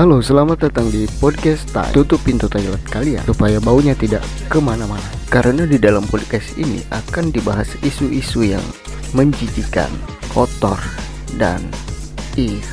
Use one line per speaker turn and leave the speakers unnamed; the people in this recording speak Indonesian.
Halo, selamat datang di podcast Thai. Tutup pintu toilet kalian supaya baunya tidak ke mana-mana. Karena di dalam podcast ini akan dibahas isu-isu yang menjijikan, kotor, dan ih